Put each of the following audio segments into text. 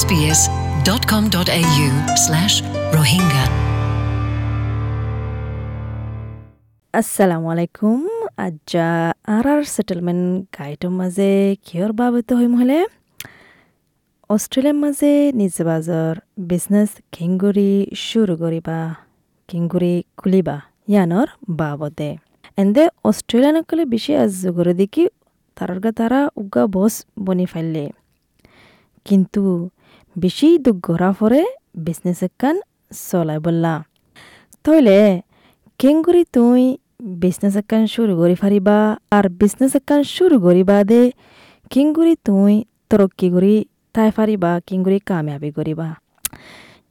sbs.com.au slash rohingya. আসসালামু আলাইকুম আজ্জা আর আর settlement গাইডৰ মাজে কিহৰ বাবদ হৈ মহলে? অষ্ট্ৰেলিয়াৰ মাজে নিজে বাজৰ বিজনেছ কিংগুৰি শুরু করিবা কিংগুৰি খুলিবা, ইয়ানৰ বাবদে এন্দে অস্ট্রেলিয়ানকলে বেশি আজ করে দেখি তারার তারা উগা বস বনি ফাইলে। কিন্তু বেশি দুঃখ গড়া ফরে বিজনেস একান চলাই বললা। তইলে কেংগুৰি তুই বিজনেস একান শুরু করি ফারিবা আর বিজনেস একান শুরু করিবা দে কিংগুৰি তুই তরক্কি করি তাই ফারিবা কিংগুৰি কামিয়াবি করিবা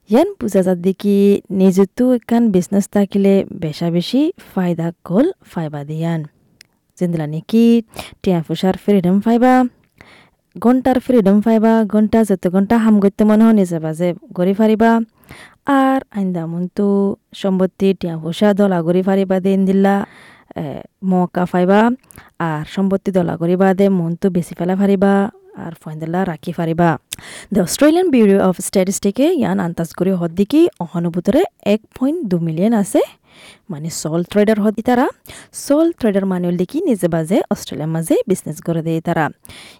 ইয়ান বুঝা যাত দেখি নিজেতো একান বিজনেস থাকিলে বেশা বেশি ফায়দা কল ফাইবা দিয়ান। যেদিলা নাকি, টিয়া ফুসার ফ্রিডম ফাইবা ঘণ্টার ফ্রিডম পাইবা ঘণ্টা যত ঘণ্টা হাম করতে মনে হয় নিজে বাজে গড়ি ফারিবা আর আইন্দা মনতো সম্পত্তি টিয়া পয়সা দলা গড়ি ফারিবা দিন দিলা মকা ফাইবা। আর সম্পত্তি দলা করিবা দে মনতো বেশি ফেলা ফারিবা আর ফয়েন্দেলা রাখি ফারিবা দ্য অস্ট্রেলিয়ান ব্যুরো অফ স্ট্যাটিস্টিকে ইয়ান আন্দাজ করে হদ্দিকি অহনুভূতরে এক পয়েন্ট দু মিলিয়ন আছে। মানে সল ট্রেডার হদি তারা। সল ট্রেডার মানুষ দেখি নিজে বাজে অস্ট্রেলিয়ার মাঝে বিজনেস করে দেয় তারা।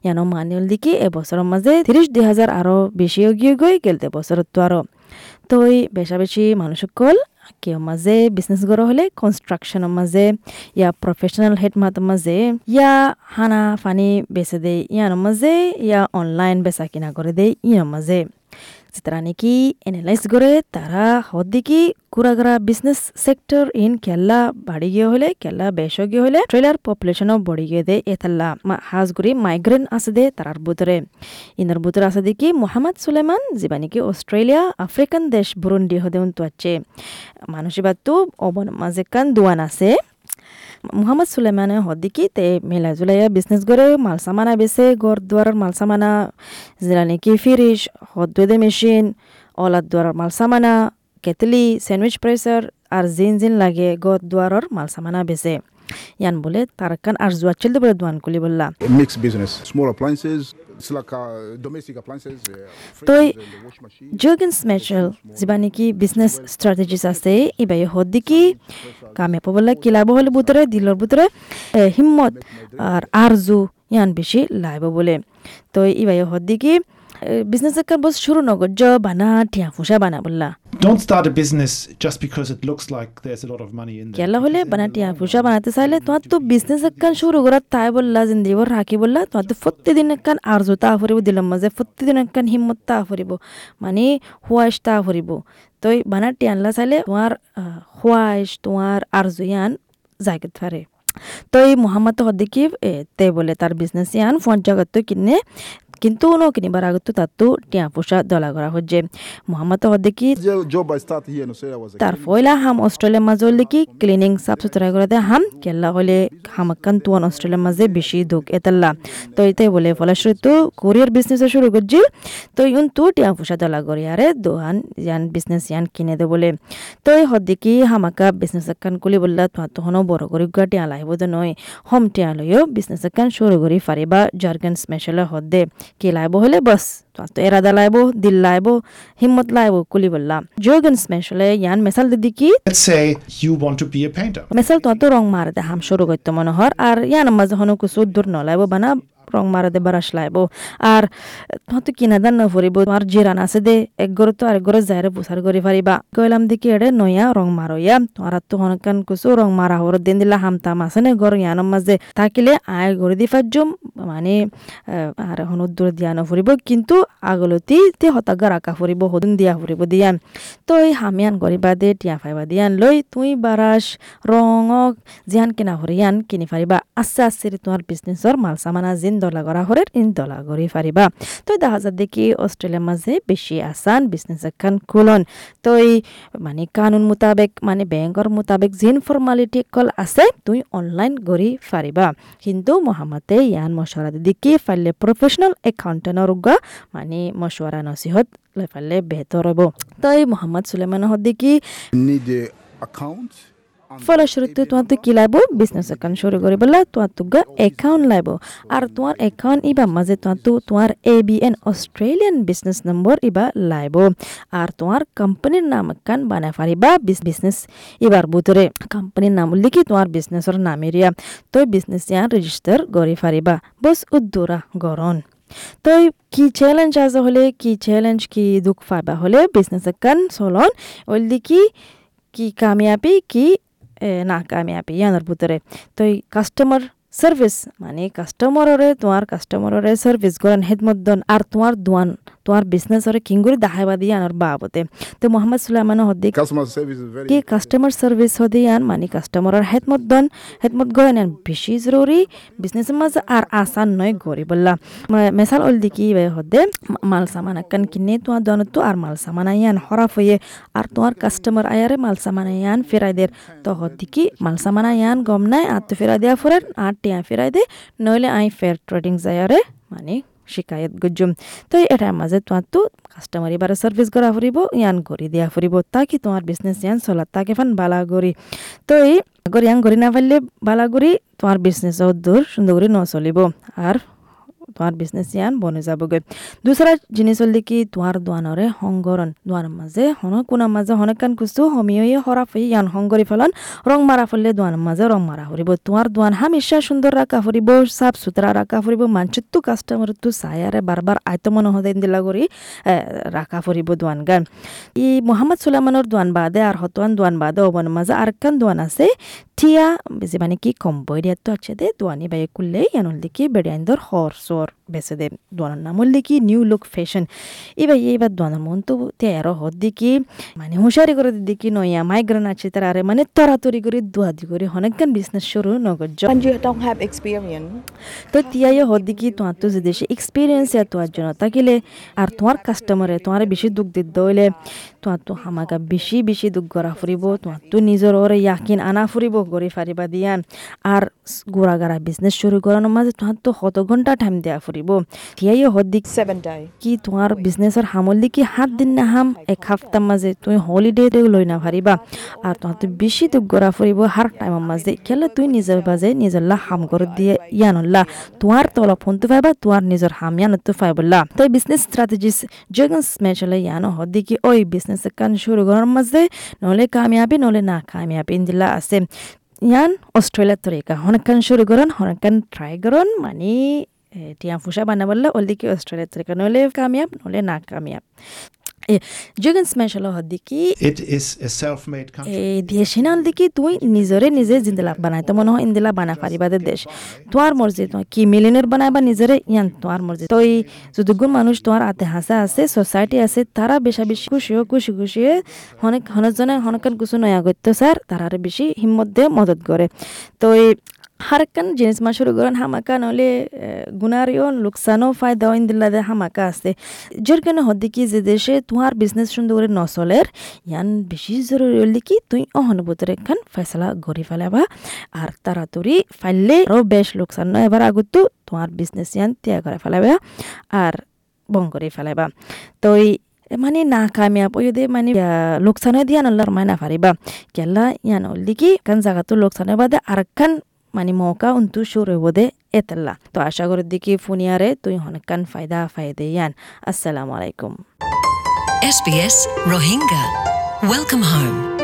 ইয়ানো মানুষ দেখি এবছরের মাঝে তিরিশ দুই হাজার আরও বেশি গিয়ে গই গেলতে বছরত তো তই বেশা বেশি মানুষ সকল কেউ মাঝে বিজনেস গড় হলে কনস্ট্রাকশনের মাঝে, ইয়া প্রফেশনাল হেড মাতের মাঝে, ইয়া হানা ফানি বেচে দেয় ইয়ার মাঝে ইয়া অনলাইন বেচা কিনা করে দেয় ইয়ার মাঝে। এনালাইজ করে তারা হদ্দিকি কুরাগরা বিজনেস সেক্টর ইন কেল্লা বাড়ি গিয়ে হলে কেল্লা বেশ গিয়ে হলে ট্রেলার পপুলেশনও বড়ি গিয়ে দে এথাল্লা হাজগুড়ি মাইগ্রেন আছে দে তারার বুতরে ইনার বুতরে আছে দেখি মোহাম্মদ সুলেমান যিবা নাকি অস্ট্রেলিয়া আফ্রিকান দেশ বুরুন্ডি হদে উন্তু আছে মানুষিবাতো অবন মাঝে কান দুয়ান আছে মোহাম্মদ সুলেমানে হদ্দিকি তে মেলা জুলাইয়া বিজনেস মাল সামানা বেছে ঘর মাল সামানা কি নাকি হদ হদ্দুদে মেশিন অলাদ মাল সামানা কেতলি স্যান্ডউইচ প্রেসার আর জিন জিন লাগে ঘর দুয়ারর মাল সামানা বেছে ইয়ান বলে তারকান আর জুয়াচ্ছিল বলে দোয়ান কুলি বললা। মিক্স বিজনেস স্মল appliances, তই. জর্গেন স্মেচেল যিবা নেকি বিজনেস স্ট্র্যাটেজিস আছে ইবাই হদ্দিকি কামে পাবলে কিলাব হলে বুতরে দিলর বুতরে এ, হিম্মত আর আরজু ইয়ান বেশি লাইব বলে তো ইবাই হদ্দিকি বিজনেস একটা বস শুরু নগর জ বানা ঠিয়া ফুসা বানা বললা Don't start a business just because it looks like there's a lot of money in there. কেলা হলে বানা টিয়া বানাতে চাইলে তোমার তো বিজনেস একখান শুরু করার তাই বললা জিন্দি বর রাখি বললা তোমার তো প্রতিদিন একখান আরজু তা ফুরিব দিলাম মাঝে প্রতিদিন একখান হিম্মত তা ফুরিব। মানে হুয়াইশ তা ফুরিব। তো বানা টিয়ানলা চাইলে তোমার হুয়াইশ তোমার আরজু ইয়ান পারে। তো এই মোহাম্মদ হদ্দিকি তে বলে তার বিজনেস ইয়ান ফোন জগত কিনে কিন্তু ন কিনিবার আগত তাতো টিয়া পোষা দলা করা হচ্ছে। মোহাম্মদ হদ্দিকি তার ফয়লা হাম অস্ট্রেলিয়ার মাঝে দেখি ক্লিনিং সাফ সুতরা করে দেয় হাম কেল্লা হলে হামাক্কান তুয়ান অস্ট্রেলিয়ার মাঝে বেশি দুঃখ এতাল্লা। তো এতে বলে ফলাশ্রী তো কোরিয়ার বিজনেস শুরু করছিল তো ইউন তু টিয়া ফুসা দলা করি আরে দোহান ইয়ান বিজনেস ইয়ান কিনে দে বলে। তো এই হদ্দিকি হামাকা বিজনেস একান কুলি বললা তোমার তখনও বড় করে গা টিয়া লাইব তো নয়। হম টিয়া লইও বিজনেস একান শুরু করি ফারিবা জার্গেন স্পেশাল হদ্দে। কি লাইব হলে বস তো এরাদা লাইব দিল লাইব হিম্মত লাইব কুলি বললা জার্গেন স্পেশাল ইয়ান মেসাল দিদি কি. মেসাল তো রং মার দে হাম শুরু করতে মনে হর আর ইয়ান মাঝে হনো কিছু দূর নলাইব বানা রং মারা দে বারাস লাইব। আর তো কিনা দান নফরিব তোমার জিরান আছে দে, এক গরে তো আরেক গরে যাইরে বুসার করে পারিবা কইলাম দেখি এড়ে নয়া রং মারইয়া তোমার তো হনকান কিছু রং মারা হর দিন দিলা হাম তাম আছে নে গর ইয়ানোর মাঝে। থাকিলে আয় গরে দি ফাজুম মানে আর হন দূর দিয়া নফরিব কিন্তু আগলতি তে হতাগা রাখা ফুরিব হদুন দিয়া ফুরিব দিয়ান তো এই হামিয়ান গরিবা দে, টিয়া ফাইবা দিয়ান লই তুই বারাস রঙক জিয়ান কিনা হরিয়ান কিনি ফারিবা। আস্তে আস্তে তোমার বিজনেসর মাল সামানা জিন দলা করা হরের ইন দলা করি ফারিবা। তো দেখা যায় দেখি অস্ট্রেলিয়ার মাঝে বেশি আসান বিজনেস এখন খুলন। তো এই মানে কানুন মোতাবেক মানে ব্যাংকর মোতাবেক জিন ফর্মালিটি কল আছে, তুই অনলাইন গড়ি ফারিবা। কিন্তু মহামতে ইয়ান মশওয়ারা দিকে ফাইলে প্রফেশনাল একাউন্টেন্টর মানে মশওয়ারা নসিহত লৈ ফালে বেহতৰ হ'ব তই মোহাম্মদ সুলেমান হদ্দিকি account? ফলস্বরূপে তোমার কি লাইব বিজনেস একাউন্ট শুরু করি বলে তোমার তো একাউন্ট লাইব আর তোমার একাউন্ট ইবা মাঝে তোমার তো তোমার A B N Australian business number ইবা লাইব আর তোমার কোম্পানির নাম একান বানাই পারিবা বিজনেস এবার ভিতরে কোম্পানির নাম লিখি তোমার নাম এরিয়া। তো বিজনেস ইয়ান রেজিস্টার করি পারিবা বস উদ্দুরা গরণ। তো কি চ্যালেঞ্জ আছে হলে, কি চ্যালেঞ্জ কি দুঃখ পাইবা হলে বিজনেস একান চলন ওই কি কি কামিয়াবি, কি এ, না কামিয়াবি ইয়ানোর ভিতরে তো কাস্টমার সার্ভিস মানে কাস্টমাররে তোমার কাস্টমাররে সার্ভিস করেন হেদমত দন আর তোমার দোয়ান তোমার বিজনেসরে কিঙ্গুরি দাহাইবা দিয়ে আনার বাবতে তো মোহাম্মদ সুলাইমান হদ্দিক very কি কাস্টমার সার্ভিস হদিয়ান মানে কাস্টমারের হেদমত দন হেদমত গয়ন বেশি জরুরি বিজনেস মাঝে আর আসান নয় গরি বললা মেসাল ওল দিকি হদে মাল সামান আকান কিনে তোমার দন তো আর মাল সামান আইয়ান হরাফ হয়ে আর তোমার কাস্টমার আয়ারে মাল সামান আইয়ান ফেরাই দের। তো হদিকি মাল সামান আইয়ান গম নাই আর তো ফেরাই দেয়া ফরেন আর টিয়া ফেরাই দে নইলে আই ফেয়ার ট্রেডিং যায়ারে মানে শিকায়ত গুজুম তো এটার মাঝে তোমার তো কাস্টমার এবারে সার্ভিস করা ফুরিব ইয়ান করি দিয়া ফুরিব তাকি তোমার বিজনেস ইয়ান চলা তাকে ফান বালা করি তো এই ইয়ান করি না পারলে বালা করি তোমার বিজনেস দূর সুন্দর করে নচলিব আর তোমার বিজনেস ইয়ান বনে যাবগৈ। দুসরা জিনিস হল কি তোমার দোয়ানরে সংগরণ দোয়ানের মাঝে হন কোনার মাঝে হনকান কুস্তু হমিয়ে হরাফ হয়ে ইয়ান সংগরি ফেলন। রং মারা ফেললে দোয়ানের মাঝে রং মারা ফুরিব তোমার দোয়ান হামেশা সুন্দর রাখা ফুরিব সাফ সুতরা রাখা ফুরিব মানচিত্তু কাস্টমার তো সায়ারে বারবার আয়ত মনে হতে দিলা করি এ, রাখা ফুরিব দোয়ান গান। ই মোহাম্মদ সুলাইমানোর দোয়ান বাদে আর হতোয়ান দোয়ান বাদে অবনের মাঝে আর কান দোয়ান আছে। টিয়া বেশি মানে কি কম বইরিয়াত hor আছে বেড়াইন্দর হর সর বেছে দে দোয়ানের নাম হল কি নিউ লুক ফ্যাশন এবার এইবার দোয়ানের মন তো তেরো হদ দিকে মানে হুঁশারি করে দিকে নয়া মাইগ্রেন আছে তার আরে মানে তরাতরি করে দুয়াদি করে অনেকগান বিজনেস শুরু নগজ When you don't have experience, তো তিয়াই হদি কি তোমার তো যে দেশে এক্সপিরিয়েন্স তোমার জন্য তাকিলে আর তোমার কাস্টমারে তোমার বেশি দুঃখ দিত দইলে তোমার তো হামাকা বেশি বেশি দুঃখ করা ফুরিব তোমার তো নিজের ওরে ইয়াকিন আনা ফুরিব গড়ি ফারিবা দিয়ান আর গোড়া গাড়া বিজনেস শুরু করানোর মাঝে তোমার তো কত ঘণ্টা টাইম দেয়া ফুরিব। তিয়াই হদি seven day. কি তোমার বিজনেসের হামল কি হাত দিন না হাম এক হাফতার মাঝে তুমি হলিডে লই না পারিবা আর তোমার বেশি তো গড়া ফুরিব হার টাইমের মাঝে খেলে তুই নিজের বাজে নিজের লা হাম করে দিয়ে ইয়ানল্লা তোমার তলা ফোন তো পাইবা তোমার নিজের হাম ইয়ান তো পাইবল্লা তো বিজনেস স্ট্র্যাটেজিস জগন স্মেশালে ইয়ানো হদি কি ওই বিজনেস কান শুরু করার মাঝে নলে কামিয়াবি নলে না কামিয়াবি ইন্দিলা আছে। ইয়ান অস্ট্রেলিয়ার তরিকা হনকান শুরু করুন হনকান ট্রাই করুন মানে টিয়া ফুসা বানাবল্লা ওলদিকে অস্ট্রেলিয়ার তরিকা নলে কামিয়াব নলে না কামিয়াব এ জগন স্মেশাল হদি কি It is a self-made এই দেশিনাল দিকে তুই নিজরে নিজে জিন্দিলা বানাই তো মনে হয় ইন্দিলা বানা দেশ তোমার মর্জি তোমার কি মিলিনের বানাইবা নিজরে ইয়ান তোমার মর্জি তো এই মানুষ তোমার আতে হাসা আছে সোসাইটি আছে তারা বেশা বেশি খুশি খুশি খুশি অনেক হনজনে হনকান কিছু নয়া করতে স্যার তারা বেশি হিম্মত দিয়ে মদত করে তো এই করেন হামাকা নলে গুনারিও লোকসানও ফায়দাও ইন্দিল্লা দে হামাকা আছে যার কারণে হদ্দি কি যে দেশে তোমার বিজনেস সুন্দর করে নচলের ইয়ান বেশি জরুরি হলে কি তুই অহনুভূতির একখান ফেসলা গড়ি ফেলাবা আর তাড়াতাড়ি ফাইলে আরও বেশ লোকসান নয় এবার আগতো তোমার বিজনেস ইয়ান ত্যাগ করে ফেলাবা আর বং করে ফেলাবা তো এই মানে না কামিয়াব ওই দে মানে লোকসানে দিয়া নল্লার মায় না পারিবা কেলা ইয়ান হল্লি কি কান জায়গাতো লোকসানে বাদে আর একখান মানে মৌকা উন্তু শুরু হইব এতাল্লা তো আশা করি দেখি ফুনিয়ারে তুই হনকান ফায়দা ফায়দে ইয়ান আসসালামু আলাইকুম SBS Rohingya. Welcome home.